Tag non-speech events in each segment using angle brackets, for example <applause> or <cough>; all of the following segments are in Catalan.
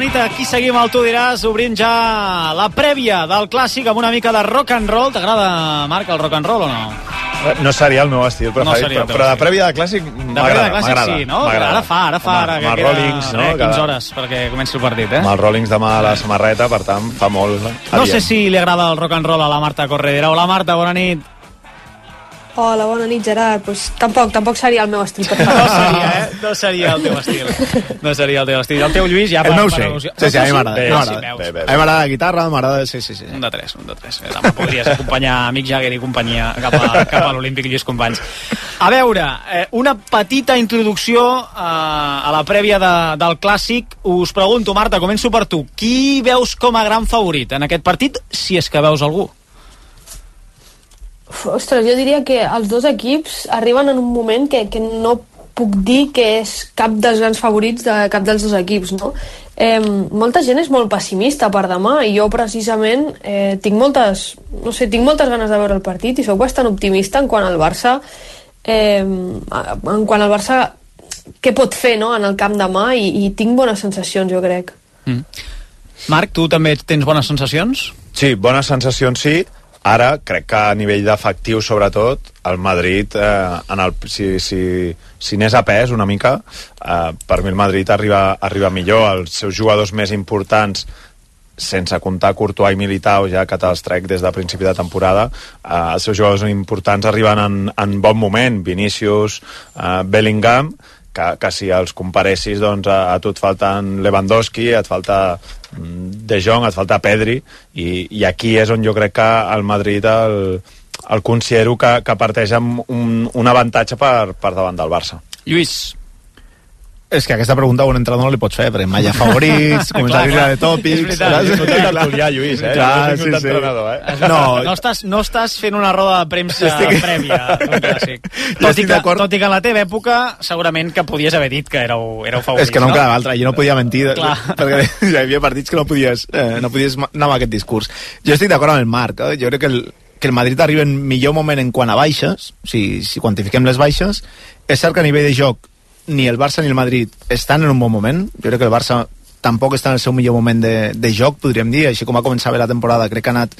bona nit. Aquí seguim al Tu diràs, obrint ja la prèvia del clàssic amb una mica de rock and roll. T'agrada, Marc, el rock and roll o no? No seria el meu estil preferit, seria el però, però de prèvia de clàssic De m'agrada. prèvia de clàssic m'agrada, sí, no? Ara fa, ara fa, ara amb que queda Rollings, no? eh, 15 Que- hores perquè comenci el partit, eh? Amb els Rollings demà a la samarreta, per tant, fa molt. No sé si li agrada el rock and roll a la Marta Corredera. Hola, Marta, bona nit. Hola, bona nit, Gerard. Pues, tampoc, tampoc seria el meu estil No preferit. seria, eh? No seria el teu estil. No seria el teu estil. El teu Lluís ja... El per- meu per sí. Sí, sí, a mi m'agrada. A mi m'agrada. A la guitarra, m'agrada... Sí, sí, sí. Un de tres, un de tres. Eh, Demà podries acompanyar Mick Jagger i companyia cap a, cap a l'Olímpic Lluís Companys. A veure, eh, una petita introducció eh, a la prèvia de, del Clàssic. Us pregunto, Marta, començo per tu. Qui veus com a gran favorit en aquest partit, si és que veus algú? Ostres, jo diria que els dos equips arriben en un moment que, que no puc dir que és cap dels grans favorits de cap dels dos equips, no? Eh, molta gent és molt pessimista per demà i jo precisament eh, tinc moltes, no sé, tinc moltes ganes de veure el partit i sóc bastant optimista en quant al Barça eh, en quant al Barça què pot fer no, en el camp demà i, i tinc bones sensacions, jo crec. Mm. Marc, tu també tens bones sensacions? Sí, bones sensacions sí. Ara, crec que a nivell d'efectiu, sobretot, el Madrid, eh, en el, si, si, si n'és a pes una mica, eh, per mi el Madrid arriba, arriba millor. Els seus jugadors més importants sense comptar Courtois i Militao, ja que te'ls trec des de principi de temporada, eh, els seus jugadors importants arriben en, en bon moment, Vinícius, eh, Bellingham, que, que si els comparessis, doncs a, a tu et falten Lewandowski, et falta De Jong, et falta Pedri, i, i aquí és on jo crec que el Madrid el, el considero que, que parteix amb un, un avantatge per, per davant del Barça. Lluís, És que aquesta pregunta a un entrenador no li pots fer, perquè mai hi ha favorits, <laughs> començar a dir de tòpics... És veritat, és veritat. tertulià, Lluís, eh? Clar, No sí, sí. eh? no, No, no, estàs, no estàs fent una roda de premsa Estic- prèvia d'un clàssic. Tot i, que, tot i que en la teva època segurament que podies haver dit que éreu, éreu favorits. és que no em quedava altra, jo no podia mentir, Clar. <laughs> perquè hi havia partits que no podies, eh, no podies anar amb aquest discurs. Jo estic d'acord amb el Marc, eh? jo crec que el, que el Madrid arriba en millor moment en quant a baixes, si, si quantifiquem les baixes, és cert que a nivell de joc ni el Barça ni el Madrid estan en un bon moment, jo crec que el Barça tampoc està en el seu millor moment de, de joc, podríem dir, així com va començar bé la temporada, crec que ha anat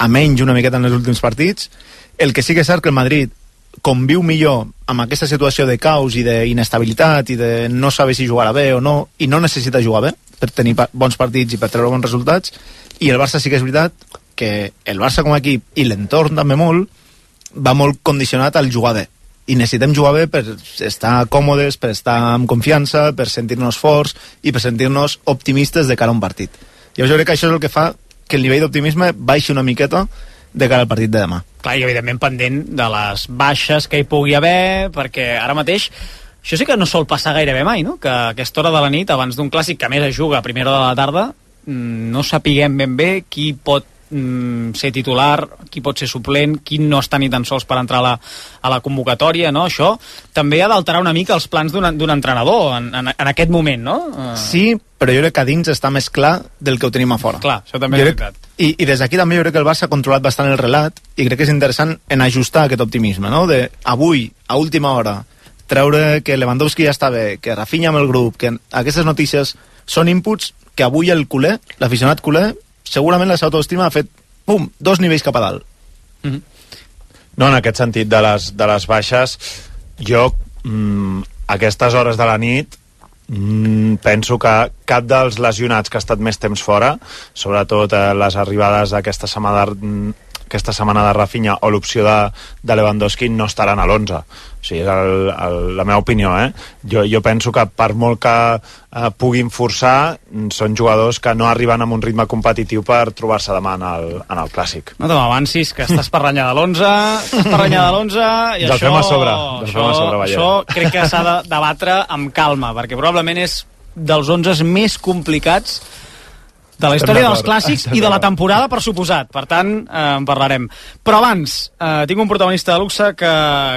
a menys una miqueta en els últims partits. El que sí que és cert que el Madrid conviu millor amb aquesta situació de caos i d'inestabilitat i de no saber si jugarà bé o no, i no necessita jugar bé per tenir bons partits i per treure bons resultats, i el Barça sí que és veritat que el Barça com a equip i l'entorn també molt, va molt condicionat al jugar bé i necessitem jugar bé per estar còmodes, per estar amb confiança, per sentir-nos forts i per sentir-nos optimistes de cara a un partit. Jo crec que això és el que fa que el nivell d'optimisme baixi una miqueta de cara al partit de demà. Clar, i evidentment pendent de les baixes que hi pugui haver, perquè ara mateix això sí que no sol passar gairebé mai, no? Que a aquesta hora de la nit, abans d'un clàssic que a més es juga a primera hora de la tarda, mm, no sapiguem ben bé qui pot mm, ser titular, qui pot ser suplent, qui no està ni tan sols per entrar a la, a la convocatòria, no? Això també ha d'alterar una mica els plans d'un entrenador en, en, en aquest moment, no? Eh, Sí, però jo crec que a dins està més clar del que ho tenim a fora. Clar, això també Jo és crec- veritat. I, I des d'aquí també jo crec que el Barça ha controlat bastant el relat i crec que és interessant en ajustar aquest optimisme, no? De avui, a última hora, treure que Lewandowski ja està bé, que Rafinha amb el grup, que aquestes notícies són inputs que avui el culer, l'aficionat culer, segurament la seva autoestima ha fet, pum, dos nivells cap a dalt. No, en aquest sentit de les, de les baixes, jo mm, a aquestes hores de la nit mm, penso que cap dels lesionats que ha estat més temps fora, sobretot eh, les arribades d'aquesta setmana de, mm, aquesta setmana de Rafinha o l'opció de, de Lewandowski no estaran a l'11 o sigui, és el, el, la meva opinió eh? jo, jo penso que per molt que eh, puguin forçar són jugadors que no arriben amb un ritme competitiu per trobar-se demà en el, en el Clàssic. No te m'avancis, que estàs per de l'11, estàs per de l'11, i Del això... a sobre, això, a sobre, això crec que s'ha de debatre amb calma, perquè probablement és dels 11 més complicats de la història dels clàssics i de la temporada, per suposat. Per tant, eh, en parlarem. Però abans, eh, tinc un protagonista de luxe que,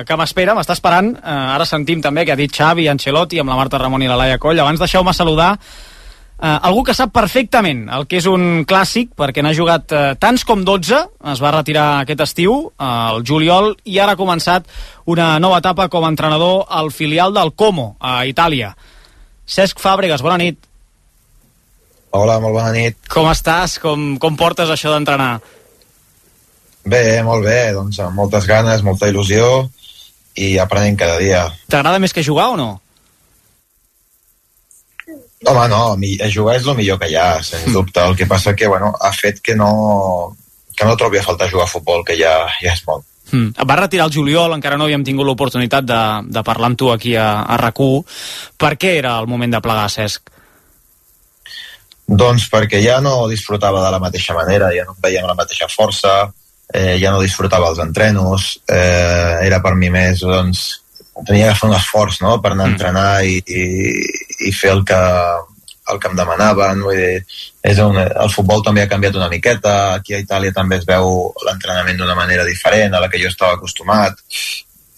que m'espera, m'està esperant. Eh, ara sentim també que ha dit Xavi, Ancelotti, amb la Marta Ramon i la Laia Coll. Abans deixeu-me saludar eh, algú que sap perfectament el que és un clàssic, perquè n'ha jugat eh, tants com 12, es va retirar aquest estiu, eh, el juliol, i ara ha començat una nova etapa com a entrenador al filial del Como, a Itàlia. Cesc Fàbregas, bona nit. Hola, molt bona nit. Com estàs? Com, com portes això d'entrenar? Bé, molt bé, doncs amb moltes ganes, molta il·lusió i aprenent cada dia. T'agrada més que jugar o no? Home, no, jugar és el millor que hi ha, sens dubte. El que passa que, bueno, ha fet que no, que no trobi a faltar jugar a futbol, que ja, ja és molt. Mm. Et vas retirar el juliol, encara no havíem tingut l'oportunitat de, de parlar amb tu aquí a, a RAC1. Per què era el moment de plegar, Cesc? Doncs perquè ja no disfrutava de la mateixa manera, ja no em veia amb la mateixa força, eh, ja no disfrutava els entrenos, eh, era per mi més, doncs, tenia que fer un esforç, no?, per anar a entrenar i, i, i fer el que, el que em demanaven, vull dir, és un, el futbol també ha canviat una miqueta, aquí a Itàlia també es veu l'entrenament d'una manera diferent a la que jo estava acostumat,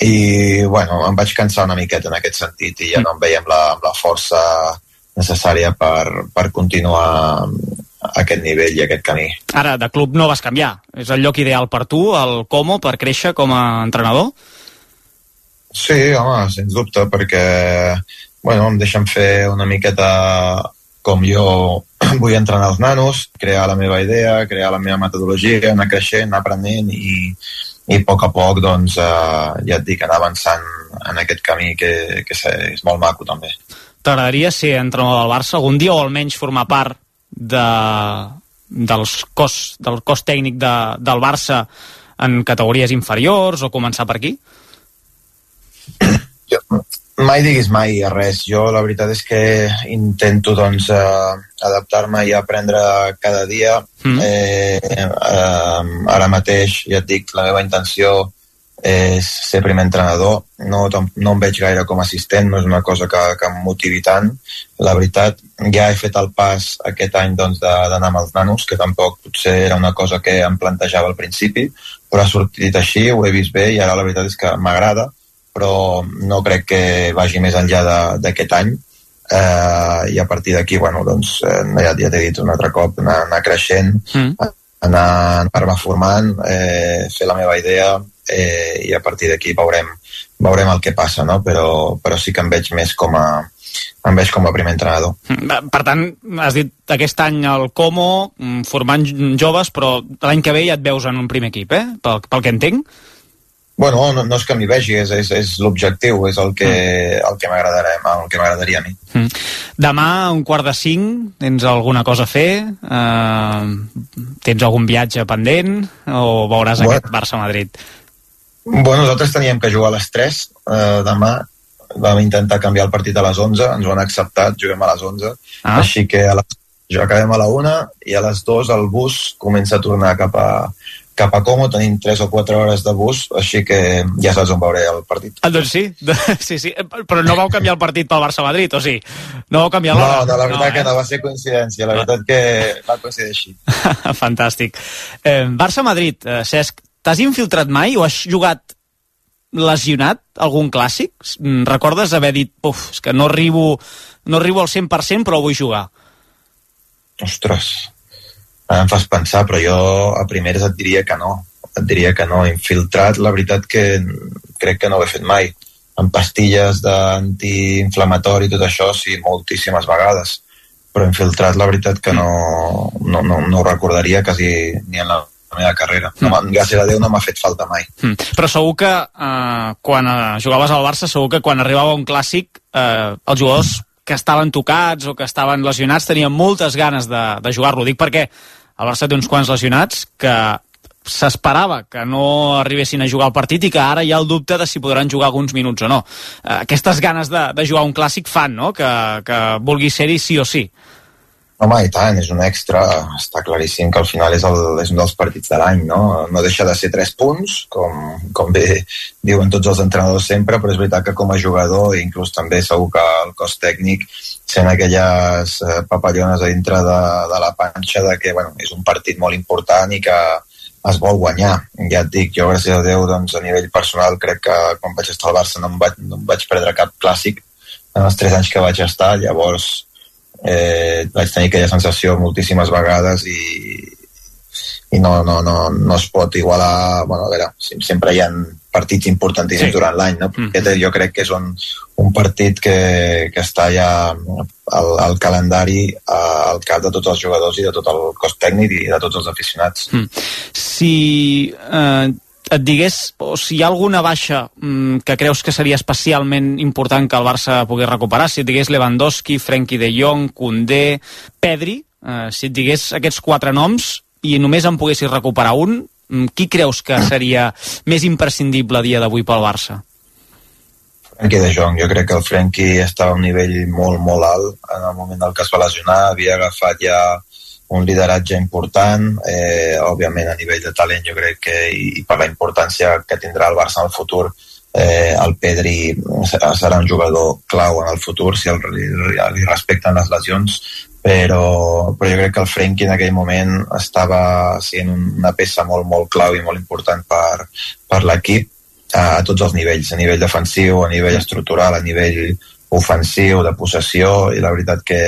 i, bueno, em vaig cansar una miqueta en aquest sentit i ja no em veia amb la, amb la força necessària per, per continuar a aquest nivell i aquest camí. Ara, de club no vas canviar. És el lloc ideal per tu, el Como, per créixer com a entrenador? Sí, home, sens dubte, perquè bueno, em deixen fer una miqueta com jo <clears throat> vull entrenar els nanos, crear la meva idea, crear la meva metodologia, anar creixent, anar aprenent i, i a poc a poc, doncs, eh, ja et dic, anar avançant en aquest camí que, que és molt maco també. T'agradaria ser entrenador del Barça algun dia o almenys formar part de, dels cos, del cos tècnic de, del Barça en categories inferiors o començar per aquí? Jo, mai diguis mai a res. Jo la veritat és que intento doncs eh, adaptar-me i aprendre cada dia. Mm. Eh, eh, ara mateix, ja et dic, la meva intenció és ser primer entrenador. No, no em veig gaire com a assistent, no és una cosa que, que em motivi tant. La veritat, ja he fet el pas aquest any doncs, d'anar amb els nanos, que tampoc potser era una cosa que em plantejava al principi, però ha sortit així, ho he vist bé i ara la veritat és que m'agrada però no crec que vagi més enllà d'aquest any eh, i a partir d'aquí, bueno, doncs, eh, ja, ja t'he dit un altre cop, anar, anar creixent, Mm. anar, anar formant, eh, fer la meva idea eh, i a partir d'aquí veurem, veurem el que passa, no? però, però sí que em veig més com a, em veig com a primer entrenador. Mm, Per tant, has dit aquest any el Como, mm, formant joves, però l'any que ve ja et veus en un primer equip, eh? Pel, pel que entenc. Bueno, no, no és que m'hi vegi, és, és, és l'objectiu, és el que, el que m'agradarà el que m'agradaria a mi. Mm. Demà, a un quart de cinc, tens alguna cosa a fer? Uh, tens algun viatge pendent? O veuràs Bueno. aquest Barça-Madrid? Bueno, nosaltres teníem que jugar a les 3 eh, demà, vam intentar canviar el partit a les 11, ens ho han acceptat, juguem a les 11, Ah. així que a les, jo acabem a la 1 i a les 2 el bus comença a tornar cap a, cap a Como, tenim 3 o 4 hores de bus, així que ja saps on veuré el partit. Ah, doncs sí, <laughs> sí, sí, però no vau canviar el partit pel Barça-Madrid, o sí? No vau canviar No, l'hora? no, la veritat que eh? no va ser coincidència, la veritat que va coincidir així. <laughs> Fantàstic. Eh, Barça-Madrid, eh, Cesc, t'has infiltrat mai o has jugat lesionat algun clàssic? Mm, Recordes haver dit, uf, és que no arribo, no arribo al 100% però vull jugar? Ostres, ara em fas pensar, però jo a primeres et diria que no. Et diria que no. Infiltrat, la veritat que crec que no ho he fet mai. Amb pastilles d'antiinflamatori i tot això, sí, moltíssimes vegades. Però infiltrat, la veritat que no, no, no, no ho recordaria quasi ni en la meva carrera. No, m'ha- gràcies a Déu no m'ha fet falta mai. Mm. Però segur que eh, quan eh, jugaves al Barça, segur que quan arribava un clàssic, eh, els jugadors que estaven tocats o que estaven lesionats tenien moltes ganes de, de jugar-lo. Dic perquè el Barça té uns quants lesionats que s'esperava que no arribessin a jugar el partit i que ara hi ha el dubte de si podran jugar alguns minuts o no. Eh, aquestes ganes de, de jugar un clàssic fan no? que, que vulgui ser-hi sí o sí. Home, i tant, és un extra. Està claríssim que al final és, el, és un dels partits de l'any, no? No deixa de ser tres punts, com, com bé diuen tots els entrenadors sempre, però és veritat que com a jugador, i inclús també segur que el cos tècnic, sent aquelles eh, papallones a dintre de, de la panxa de que bueno, és un partit molt important i que es vol guanyar. Ja et dic, jo gràcies a Déu doncs, a nivell personal crec que quan vaig estar al Barça no em vaig, no em vaig perdre cap clàssic en els tres anys que vaig estar, llavors eh, vaig tenir aquella sensació moltíssimes vegades i, i no, no, no, no es pot igualar bueno, a veure, sem- sempre hi ha partits importantíssims Sí. durant l'any, no? Mm. Aquest jo crec que és un, un partit que, que està ja al, al calendari al cap de tots els jugadors i de tot el cos tècnic i de tots els aficionats. Mm. Si eh, et digués, o si hi ha alguna baixa mm, que creus que seria especialment important que el Barça pogués recuperar, si et digués Lewandowski, Frenkie de Jong, Koundé, Pedri, eh, si et digués aquests quatre noms i només en poguessis recuperar un, mm, qui creus que seria més imprescindible dia d'avui pel Barça? Frenkie de Jong, jo crec que el Frenkie estava a un nivell molt, molt alt en el moment del que es va lesionar, havia agafat ja un lideratge important, eh, òbviament a nivell de talent jo crec que i, i per la importància que tindrà el Barça en el futur eh, el Pedri serà un jugador clau en el futur si el, li, li respecten les lesions però, però jo crec que el Frenkie en aquell moment estava sent una peça molt, molt clau i molt important per, per l'equip a tots els nivells, a nivell defensiu, a nivell estructural, a nivell ofensiu, de possessió, i la veritat que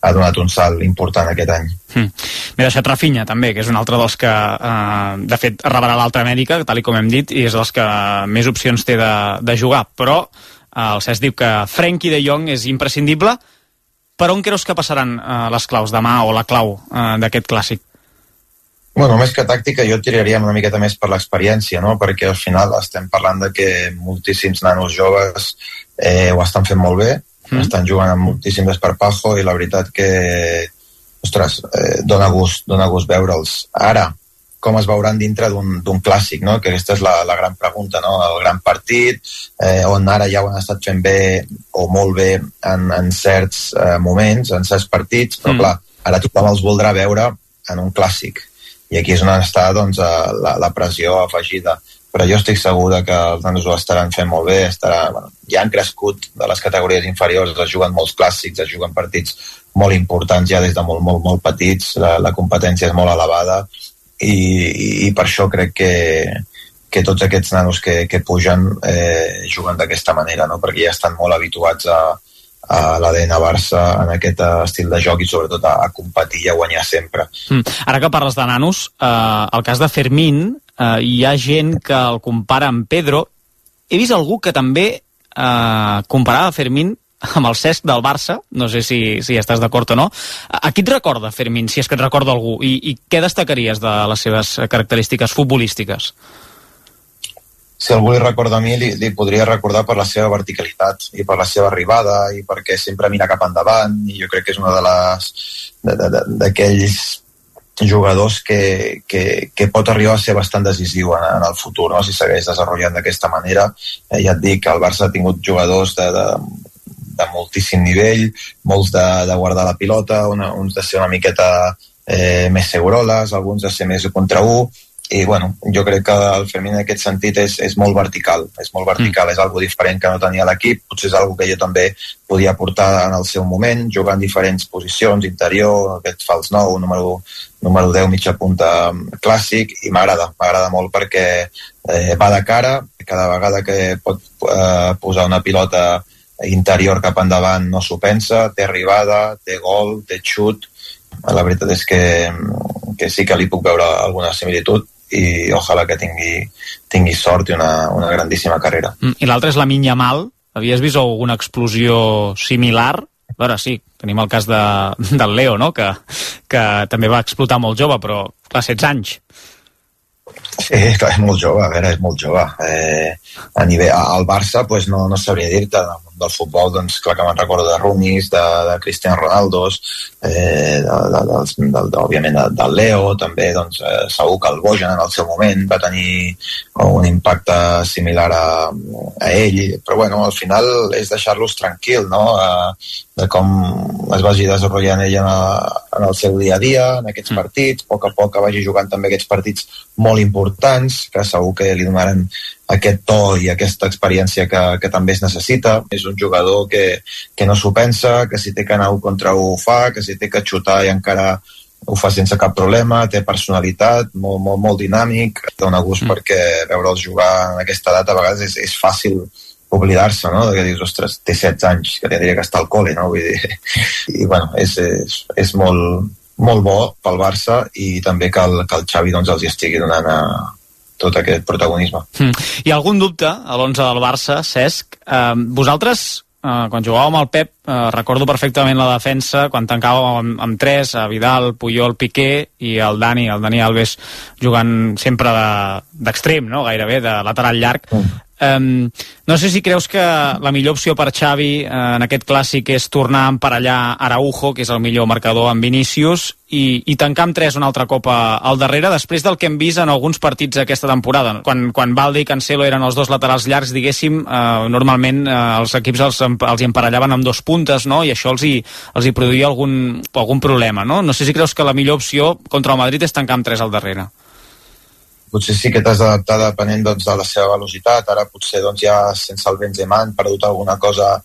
ha donat un salt important aquest any. Hm. M'he deixat Rafinha, també, que és un altre dels que, eh, de fet, rebrà l'altra Amèrica, tal i com hem dit, i és dels que més opcions té de, de jugar. Però eh, el Cesc diu que Frenkie de Jong és imprescindible. Per on creus que passaran eh, les claus demà o la clau eh, d'aquest clàssic? Bueno, més que tàctica, jo tiraria una miqueta més per l'experiència, no? perquè al final estem parlant de que moltíssims nanos joves eh, ho estan fent molt bé, mm. estan jugant amb moltíssim desparpajo i la veritat que, ostres, eh, dona gust, dona gust veure'ls. Ara, com es veuran dintre d'un clàssic, no? que aquesta és la, la gran pregunta, no? el gran partit, eh, on ara ja ho han estat fent bé o molt bé en, en certs eh, moments, en certs partits, però mm. clar, ara tothom els voldrà veure en un clàssic i aquí és on està doncs, eh, la, la pressió afegida però jo estic segur que els nanos ho estaran fent molt bé, estarà, bueno, ja han crescut de les categories inferiors, es juguen molts clàssics, es juguen partits molt importants ja des de molt, molt, molt petits, la, la competència és molt elevada i, i, i per això crec que, que tots aquests nanos que, que pugen eh, juguen d'aquesta manera, no? perquè ja estan molt habituats a, a l'ADN Barça en aquest uh, estil de joc i sobretot a, a competir i a guanyar sempre. Mm. Ara que parles de nanos, eh, el cas de Fermín, eh, hi ha gent que el compara amb Pedro. He vist algú que també eh, comparava Fermín amb el Cesc del Barça, no sé si, si estàs d'acord o no. A, a qui et recorda Fermín, si és que et recorda algú? I, I què destacaries de les seves característiques futbolístiques? si algú li recorda a mi, li, li podria recordar per la seva verticalitat i per la seva arribada i perquè sempre mira cap endavant i jo crec que és una de les d'aquells jugadors que, que, que pot arribar a ser bastant decisiu en, en el futur, no? si segueix desenvolupant d'aquesta manera. Eh, ja et dic que el Barça ha tingut jugadors de, de, de moltíssim nivell, molts de, de guardar la pilota, una, uns de ser una miqueta eh, més seguroles, alguns de ser més contra un, i bueno, jo crec que el Fermín en aquest sentit és, és molt vertical, és molt vertical, mm. és algo diferent que no tenia l'equip, potser és algo que jo també podia portar en el seu moment, jugar en diferents posicions, interior, aquest fals nou, número, número 10, mitja punta clàssic, i m'agrada, m'agrada molt perquè eh, va de cara, cada vegada que pot eh, posar una pilota interior cap endavant no s'ho pensa, té arribada, té gol, té xut, la veritat és que, que sí que li puc veure alguna similitud i ojalà que tingui, tingui sort i una, una grandíssima carrera. Mm, I l'altre és la Minya Mal. Havies vist alguna explosió similar? A veure, sí, tenim el cas de, del Leo, no? que, que també va explotar molt jove, però clar, 16 anys. Sí, clar, és molt jove, a veure, és molt jove. Eh, a nivell, al Barça, pues, no, no sabria dir-te, del futbol, doncs clar que me'n recordo de Runis, de, de Cristiano Ronaldo, eh, de, de, de, de, de, òbviament de, del Leo, també doncs, eh, segur que el Bojan en el seu moment va tenir un impacte similar a, a ell, però bueno, al final és deixar-los tranquil, no? Eh, de com es vagi desenvolupant ell en, a, en el seu dia a dia, en aquests mm. partits, a poc a poc que vagi jugant també aquests partits molt importants, que segur que li donaran aquest to i aquesta experiència que, que també es necessita. És un jugador que, que no s'ho pensa, que si té que anar un contra un ho fa, que si té que xutar i encara ho fa sense cap problema, té personalitat, molt, molt, molt dinàmic, dona gust mm. perquè veure'l jugar en aquesta edat a vegades és, és fàcil oblidar-se, no? Que dius, ostres, té 16 anys, que tindria que estar al col·le, no? Vull dir, <laughs> I, bueno, és, és, és molt, molt bo pel Barça i també que el, que el Xavi doncs, els hi estigui donant a, tot aquest protagonisme. Mm. Hi ha algun dubte a l'11 del Barça, Cesc? Eh, vosaltres Uh, quan jugàvem al Pep, uh, recordo perfectament la defensa, quan tancàvem amb, amb tres, a Vidal, Puyol, Piqué i el Dani, el Dani Alves jugant sempre d'extrem, de, no? gairebé, de lateral llarg. Mm. Um, no sé si creus que la millor opció per Xavi uh, en aquest clàssic és tornar a emparellar Araujo, que és el millor marcador amb Vinícius, i, i tancar amb tres una altra copa al darrere, després del que hem vist en alguns partits aquesta temporada. Quan, quan Valde i Cancelo eren els dos laterals llargs, diguéssim, uh, normalment uh, els equips els, els emparellaven amb dos puntes, no? i això els hi, els hi produïa algun, algun problema. No? no sé si creus que la millor opció contra el Madrid és tancar amb tres al darrere potser sí que t'has d'adaptar depenent doncs, de la seva velocitat, ara potser doncs, ja sense el Benzema han perdut alguna cosa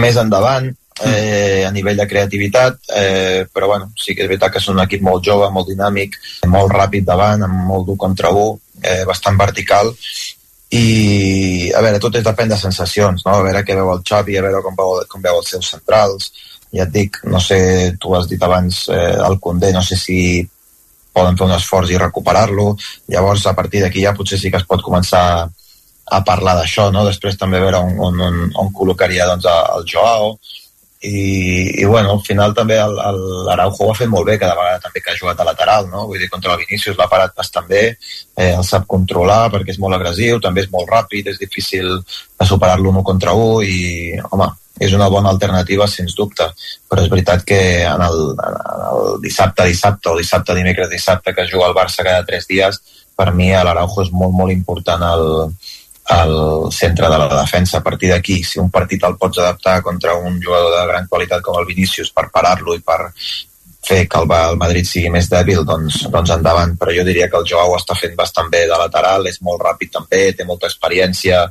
més endavant mm. eh, a nivell de creativitat, eh, però bueno, sí que és veritat que és un equip molt jove, molt dinàmic, molt ràpid davant, amb molt dur contra un, eh, bastant vertical, i a veure, tot és depèn de sensacions, no? a veure què veu el Xavi, a veure com veu, com veu els seus centrals, ja et dic, no sé, tu has dit abans eh, el Condé, no sé si poden fer un esforç i recuperar-lo. Llavors, a partir d'aquí ja potser sí que es pot començar a parlar d'això, no? Després també veure on, on, on, on col·locaria doncs, el Joao i, i bueno, al final també l'Araujo ho ha fet molt bé cada vegada també que ha jugat a lateral, no? Vull dir, contra el Vinícius l'ha parat bastant bé, eh, el sap controlar perquè és molt agressiu, també és molt ràpid, és difícil superar-lo un contra un i, home, és una bona alternativa, sens dubte, però és veritat que en el, en el dissabte, dissabte o dissabte, dimecres, dissabte que es juga al Barça cada tres dies, per mi l'Araujo és molt, molt important al, al centre de la defensa. A partir d'aquí, si un partit el pots adaptar contra un jugador de gran qualitat com el Vinícius per parar-lo i per fer que el, el Madrid sigui més dèbil, doncs, doncs endavant. Però jo diria que el Joao està fent bastant bé de lateral, és molt ràpid també, té molta experiència,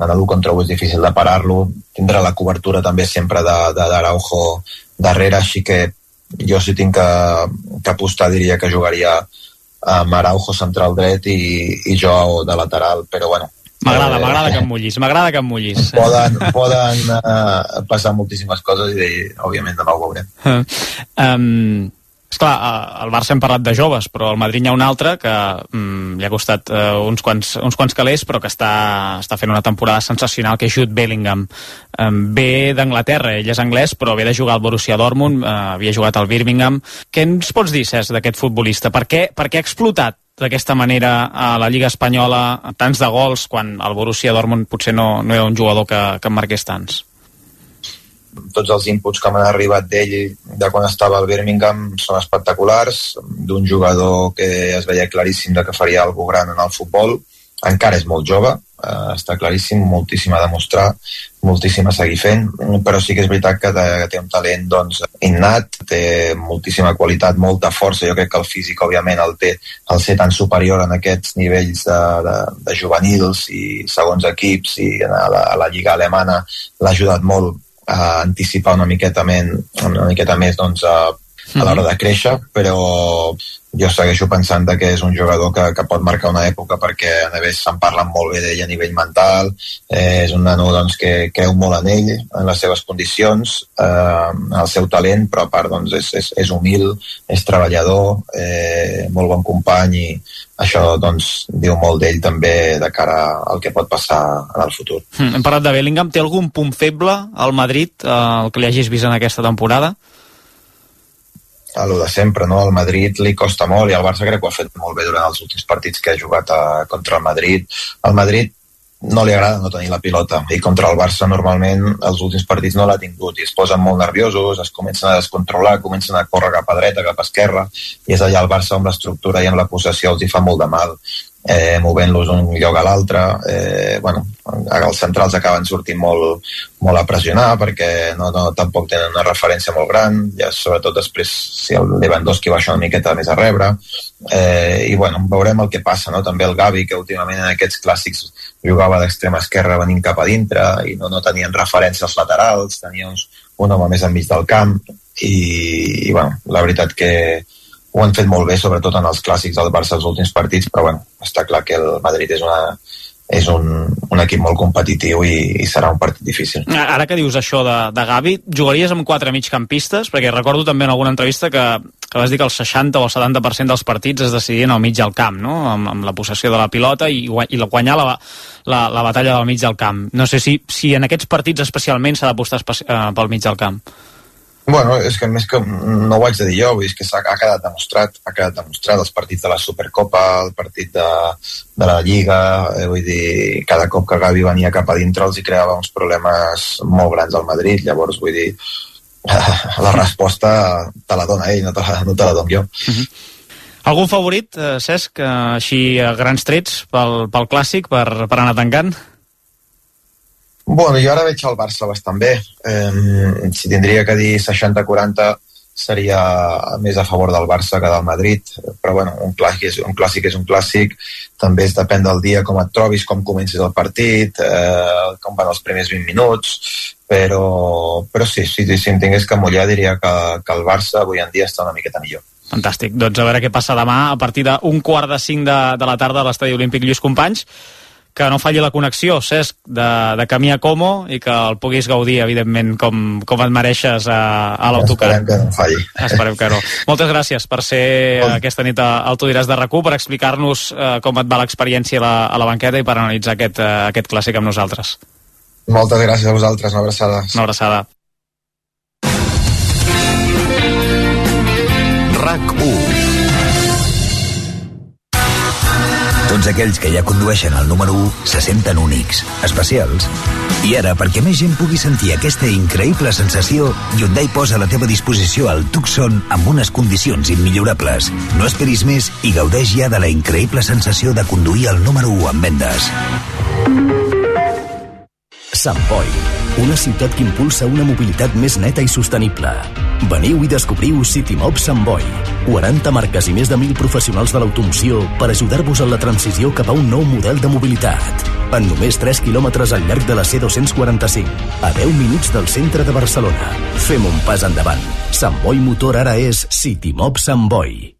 en l'1 contra 1 és difícil de parar-lo, tindrà la cobertura també sempre d'Araujo darrere, així que jo si tinc que, que apostar diria que jugaria amb Araujo central dret i, i jo de lateral, però bueno, M'agrada, eh, m'agrada que em mullis, m'agrada que em mullis. Poden, <laughs> poden uh, passar moltíssimes coses i, òbviament, demà ho veurem. Um, Esclar, al Barça hem parlat de joves, però al Madrid n'hi ha un altre que mm, li ha costat uh, uns, quants, uns quants calés, però que està, està fent una temporada sensacional, que és Jude Bellingham. Um, ve d'Anglaterra, ell és anglès, però ve de jugar al Borussia Dortmund, uh, havia jugat al Birmingham. Què ens pots dir, Cesc, d'aquest futbolista? Per què, per què ha explotat d'aquesta manera a la Lliga Espanyola tants de gols quan el Borussia Dortmund potser no, no era un jugador que, que en marqués tants? tots els inputs que m'han arribat d'ell de quan estava al Birmingham són espectaculars, d'un jugador que es veia claríssim de que faria alguna gran en el futbol, encara és molt jove, eh, està claríssim, moltíssim a demostrar, moltíssim a seguir fent, però sí que és veritat que, té un talent doncs, innat, té moltíssima qualitat, molta força, jo crec que el físic òbviament el té al ser tan superior en aquests nivells de, de, de juvenils i segons equips i a la, a la lliga alemana l'ha ajudat molt a anticipar una miqueta, men, una miqueta més doncs, a, a l'hora de créixer, però jo segueixo pensant que és un jugador que, que pot marcar una època perquè a més se'n parlen molt bé d'ell a nivell mental eh, és un nano doncs, que creu molt en ell en les seves condicions eh, el seu talent però a part doncs, és, és, és humil és treballador eh, molt bon company i això doncs, diu molt d'ell també de cara al que pot passar en el futur. Mm, hem parlat de Bellingham, té algun punt feble al Madrid, eh, el que li hagis vist en aquesta temporada? A lo de sempre, no? Al Madrid li costa molt i el Barça crec que ho ha fet molt bé durant els últims partits que ha jugat a, contra el Madrid. El Madrid no li agrada no tenir la pilota i contra el Barça normalment els últims partits no l'ha tingut i es posen molt nerviosos, es comencen a descontrolar, comencen a córrer cap a dreta, cap a esquerra i és allà el Barça amb l'estructura i amb la possessió els hi fa molt de mal eh, movent-los d'un lloc a l'altre. Eh, bueno, els centrals acaben sortint molt, molt a pressionar perquè no, no, tampoc tenen una referència molt gran, ja sobretot després si el Lewandowski baixa una miqueta més a rebre. Eh, I bueno, veurem el que passa, no? També el Gavi, que últimament en aquests clàssics jugava d'extrema esquerra venint cap a dintre i no, no tenien referències laterals, tenia uns, un home més enmig del camp i, i bueno, la veritat que, ho han fet molt bé, sobretot en els clàssics del Barça els últims partits, però bueno, està clar que el Madrid és una, és un, un equip molt competitiu i, i serà un partit difícil. Ara que dius això de, de Gavi, jugaries amb quatre migcampistes? Perquè recordo també en alguna entrevista que que vas dir que el 60 o el 70% dels partits es decidien al mig del camp, no? amb, amb la possessió de la pilota i, i guanyar la, la, la batalla del mig del camp. No sé si, si en aquests partits especialment s'ha d'apostar eh, pel mig del camp. Bueno, és que més que no ho haig de dir jo, dir que ha, quedat demostrat, ha quedat demostrat els partits de la Supercopa, el partit de, de la Lliga, eh, vull dir, cada cop que Gavi venia cap a dintre els hi creava uns problemes molt grans al Madrid, llavors vull dir, <laughs> la resposta te la dona ell, no te la, no te la dono jo. Uh -huh. Algun favorit, eh, Cesc, així a grans trets pel, pel clàssic, per, per anar tancant? Bueno, jo ara veig el Barça bastant bé. Eh, si tindria que dir 60-40 seria més a favor del Barça que del Madrid, però bueno, un clàssic és un clàssic, és un clàssic també es depèn del dia com et trobis, com comencis el partit, eh, com van els primers 20 minuts, però, però sí, sí, si em tingués que mullar diria que, que el Barça avui en dia està una miqueta millor. Fantàstic. Doncs a veure què passa demà a partir d'un quart de cinc de, de la tarda a l'Estadi Olímpic Lluís Companys que no falli la connexió, Cesc, de, de camí a Como i que el puguis gaudir, evidentment, com, com et mereixes a, a l'autocar. Esperem que no falli. Esperem que no. Moltes gràcies per ser bon. aquesta nit al Tu diràs de rac per explicar-nos eh, com et va l'experiència a, la, a la banqueta i per analitzar aquest, eh, aquest clàssic amb nosaltres. Moltes gràcies a vosaltres, una abraçada. Una abraçada. RAC 1 Tots aquells que ja condueixen el número 1 se senten únics, especials. I ara, perquè més gent pugui sentir aquesta increïble sensació, Hyundai posa a la teva disposició el Tucson amb unes condicions immillorables. No esperis més i gaudeix ja de la increïble sensació de conduir el número 1 en vendes. Sant Boi, una ciutat que impulsa una mobilitat més neta i sostenible. Veniu i descobriu Citymob Sant Boi. 40 marques i més de 1.000 professionals de l'automoció per ajudar-vos en la transició cap a un nou model de mobilitat. En només 3 quilòmetres al llarg de la C245, a 10 minuts del centre de Barcelona. Fem un pas endavant. Sant Boi Motor ara és Citymob Sant Boi.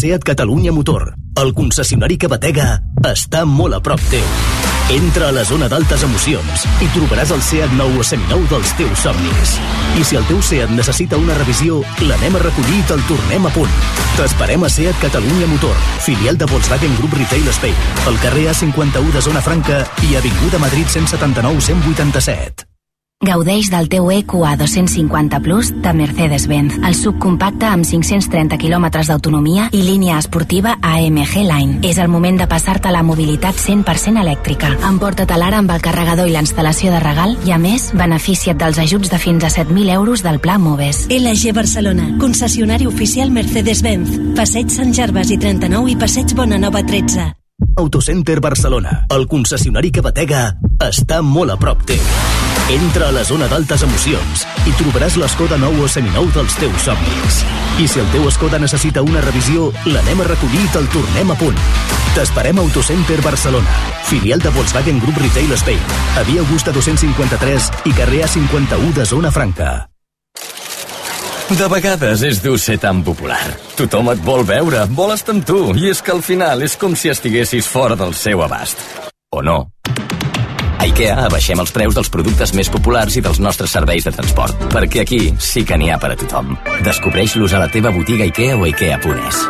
SEAT Catalunya Motor, el concessionari que batega, està molt a prop teu. Entra a la zona d'altes emocions i trobaràs el SEAT nou o seminou dels teus somnis. I si el teu SEAT necessita una revisió, l'anem a recollir i te'l tornem a punt. T'esperem a SEAT Catalunya Motor, filial de Volkswagen Group Retail Spain, al carrer A51 de Zona Franca i Avinguda Madrid 179 187. Gaudeix del teu EQA 250 Plus de Mercedes-Benz, el subcompacte amb 530 km d'autonomia i línia esportiva AMG Line. És el moment de passar-te a la mobilitat 100% elèctrica. Emporta't l'ara amb el carregador i la instal·lació de regal i, a més, beneficia't dels ajuts de fins a 7.000 euros del Pla Moves. LG Barcelona, concessionari oficial Mercedes-Benz. Passeig Sant Gervas i 39 i Passeig Bonanova 13. Autocenter Barcelona, el concessionari que batega, està molt a prop teu. Entra a la zona d'altes emocions i trobaràs l'Escoda nou o seminou dels teus somnis. I si el teu Skoda necessita una revisió, l'anem a recollir i te'l tornem a punt. T'esperem a Autocenter Barcelona, filial de Volkswagen Group Retail Spain, a Via Augusta 253 i carrer A51 de Zona Franca. De vegades és dur ser tan popular. Tothom et vol veure, vol estar amb tu, i és que al final és com si estiguessis fora del seu abast. O no. A IKEA abaixem els preus dels productes més populars i dels nostres serveis de transport, perquè aquí sí que n'hi ha per a tothom. Descobreix-los a la teva botiga IKEA o IKEA.es.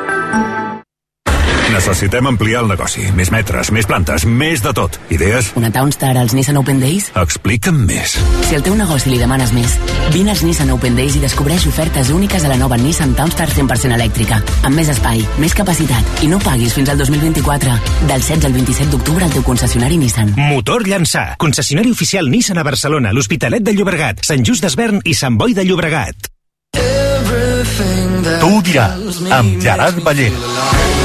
Necessitem ampliar el negoci. Més metres, més plantes, més de tot. Idees? Una Townstar als Nissan Open Days? Explica'm més. Si al teu negoci li demanes més, vine als Nissan Open Days i descobreix ofertes úniques a la nova Nissan Townstar 100% elèctrica, amb més espai, més capacitat i no paguis fins al 2024. Del 16 al 27 d'octubre al teu concessionari Nissan. Motor Llançà, concessionari oficial Nissan a Barcelona, l'Hospitalet de Llobregat, Sant Just d'Esvern i Sant Boi de Llobregat. Tu ho diràs, amb Gerard Ballera.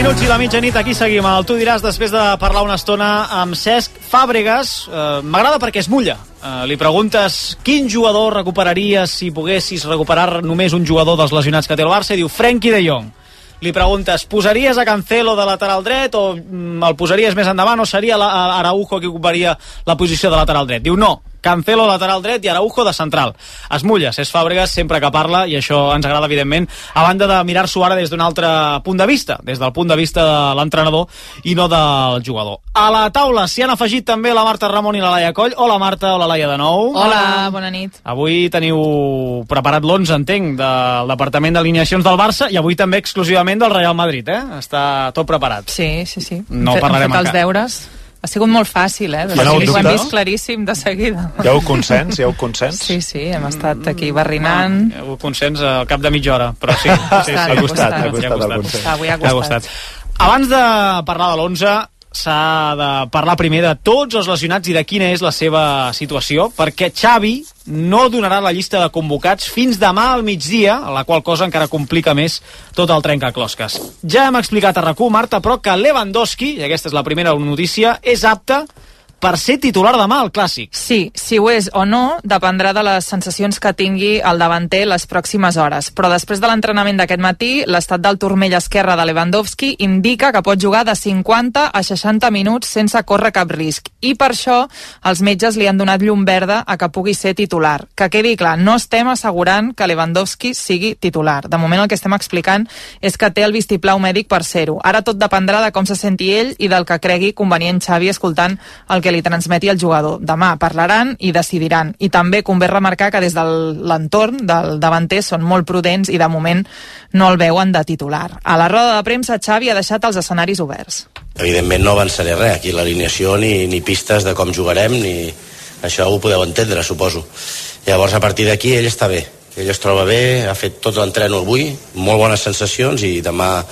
Minuts i la mitjanit, aquí seguim. El tu diràs després de parlar una estona amb Cesc Fàbregas. Eh, M'agrada perquè es mulla. Eh, li preguntes quin jugador recuperaries si poguessis recuperar només un jugador dels lesionats que té el Barça i diu Frenkie de Jong. Li preguntes, posaries a Cancelo de lateral dret o mm, el posaries més endavant o seria la, Araujo qui ocuparia la posició de lateral dret? Diu no, Cancelo lateral dret i Araujo de central. Es mulla, Cesc Fàbregas sempre que parla i això ens agrada evidentment a banda de mirar-s'ho ara des d'un altre punt de vista, des del punt de vista de l'entrenador i no del jugador. A la taula s'hi han afegit també la Marta Ramon i la Laia Coll. Hola Marta, hola Laia de nou. Hola, bona nit. Avui teniu preparat l'11, entenc, del Departament d'Alineacions del Barça i avui també exclusivament del Real Madrid, eh? Està tot preparat. Sí, sí, sí. No fet- parlarem hem fet els deures. Ha sigut molt fàcil, eh? Ja no ho hem vist claríssim de seguida. Hi ha un consens? Hi ha un consens? Sí, sí, hem estat aquí barrinant. Hi ha hagut consens al cap de mitja hora, però sí. sí, sí, Ha costat, ha costat, ha el consens. Avui ha Ha costat. Abans de parlar de l'11, s'ha de parlar primer de tots els lesionats i de quina és la seva situació, perquè Xavi no donarà la llista de convocats fins demà al migdia, la qual cosa encara complica més tot el trencaclosques. Ja hem explicat a RAC1, Marta, però que Lewandowski, i aquesta és la primera notícia, és apte per ser titular demà al Clàssic. Sí, si ho és o no dependrà de les sensacions que tingui el davanter les pròximes hores. Però després de l'entrenament d'aquest matí, l'estat del turmell esquerre de Lewandowski indica que pot jugar de 50 a 60 minuts sense córrer cap risc. I per això els metges li han donat llum verda a que pugui ser titular. Que quedi clar, no estem assegurant que Lewandowski sigui titular. De moment el que estem explicant és que té el vistiplau mèdic per ser-ho. Ara tot dependrà de com se senti ell i del que cregui convenient Xavi escoltant el que li transmeti el jugador. Demà parlaran i decidiran. I també convé remarcar que des de l'entorn del davanter són molt prudents i de moment no el veuen de titular. A la roda de premsa Xavi ha deixat els escenaris oberts. Evidentment no avançaré res, aquí l'alineació ni, ni pistes de com jugarem, ni això ho podeu entendre, suposo. Llavors, a partir d'aquí, ell està bé. Ell es troba bé, ha fet tot l'entreno avui, molt bones sensacions i demà,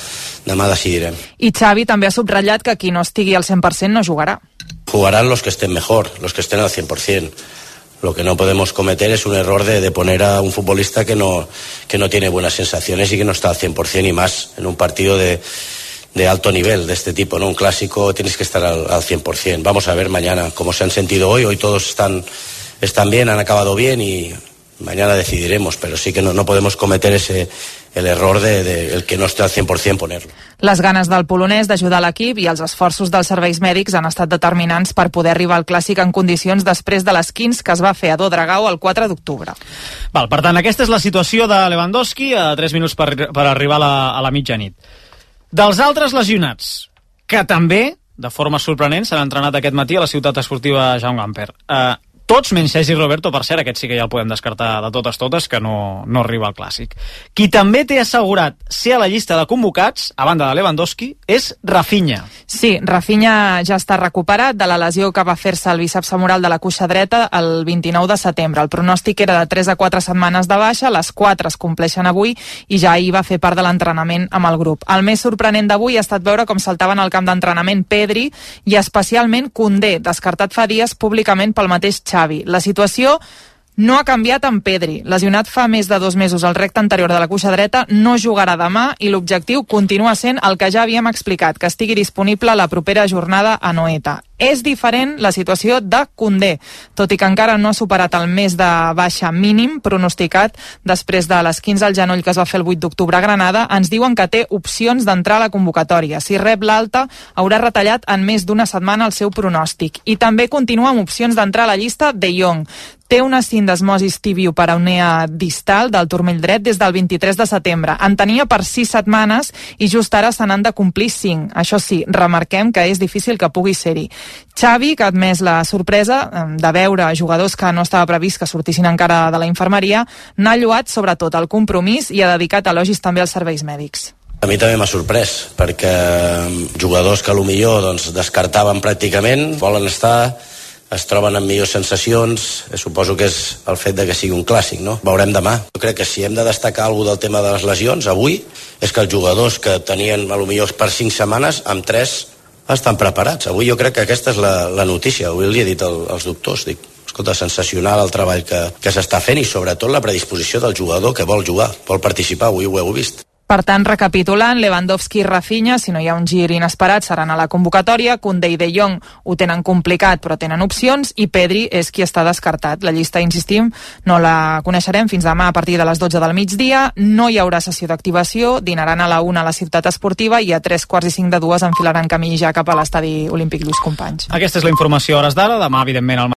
demà decidirem. I Xavi també ha subratllat que qui no estigui al 100% no jugarà. Jugarán los que estén mejor, los que estén al 100%. Lo que no podemos cometer es un error de, de poner a un futbolista que no, que no tiene buenas sensaciones y que no está al 100% y más en un partido de, de alto nivel de este tipo, ¿no? Un clásico tienes que estar al, al 100%. Vamos a ver mañana cómo se han sentido hoy. Hoy todos están, están bien, han acabado bien y mañana decidiremos, pero sí que no, no podemos cometer ese el error de, de el que no esté al 100% ponerlo. Les ganes del polonès d'ajudar l'equip i els esforços dels serveis mèdics han estat determinants per poder arribar al clàssic en condicions després de l'esquins que es va fer a Dodragao el 4 d'octubre. Val, per tant, aquesta és la situació de Lewandowski a 3 minuts per, per arribar a la, a la mitjanit. Dels altres lesionats, que també, de forma sorprenent, s'han entrenat aquest matí a la ciutat esportiva Jaume Gamper. Uh, tots menys Sergi Roberto, per cert, aquest sí que ja el podem descartar de totes totes, que no, no arriba al Clàssic. Qui també té assegurat ser a la llista de convocats, a banda de Lewandowski, és Rafinha. Sí, Rafinha ja està recuperat de la lesió que va fer-se al bíceps femoral de la cuixa dreta el 29 de setembre. El pronòstic era de 3 a 4 setmanes de baixa, les 4 es compleixen avui i ja ahir va fer part de l'entrenament amb el grup. El més sorprenent d'avui ha estat veure com saltaven al camp d'entrenament Pedri i especialment Condé, descartat fa dies públicament pel mateix Xavi. La situació no ha canviat amb Pedri. Lesionat fa més de dos mesos al recte anterior de la cuixa dreta, no jugarà demà i l'objectiu continua sent el que ja havíem explicat, que estigui disponible la propera jornada a Noeta. És diferent la situació de Condé, tot i que encara no ha superat el mes de baixa mínim pronosticat després de les 15 al genoll que es va fer el 8 d'octubre a Granada, ens diuen que té opcions d'entrar a la convocatòria. Si rep l'alta, haurà retallat en més d'una setmana el seu pronòstic. I també continua amb opcions d'entrar a la llista de Jong. Té una sindesmosis tibioperonea distal del turmell dret des del 23 de setembre. En tenia per 6 setmanes i just ara se n'han de complir 5. Això sí, remarquem que és difícil que pugui ser-hi. Xavi, que ha admès la sorpresa de veure jugadors que no estava previst que sortissin encara de la infermeria, n'ha lloat sobretot el compromís i ha dedicat elogis també als serveis mèdics. A mi també m'ha sorprès, perquè jugadors que millor doncs, descartaven pràcticament, volen estar, es troben amb millors sensacions, eh, suposo que és el fet de que sigui un clàssic, no? Veurem demà. Jo crec que si hem de destacar alguna del tema de les lesions, avui, és que els jugadors que tenien a lo millor per 5 setmanes, amb 3 estan preparats. Avui jo crec que aquesta és la, la notícia. Avui li he dit al, als doctors, dic, escolta, sensacional el treball que, que s'està fent i sobretot la predisposició del jugador que vol jugar, vol participar, avui ho heu vist. Per tant, recapitulant, Lewandowski i Rafinha, si no hi ha un gir inesperat, seran a la convocatòria. Koundé i De Jong ho tenen complicat, però tenen opcions. I Pedri és qui està descartat. La llista, insistim, no la coneixerem fins demà a partir de les 12 del migdia. No hi haurà sessió d'activació. Dinaran a la 1 a la ciutat esportiva i a 3 quarts i 5 de dues enfilaran camí ja cap a l'estadi olímpic Lluís Companys. Aquesta és la informació a hores d'ara. Demà, evidentment, al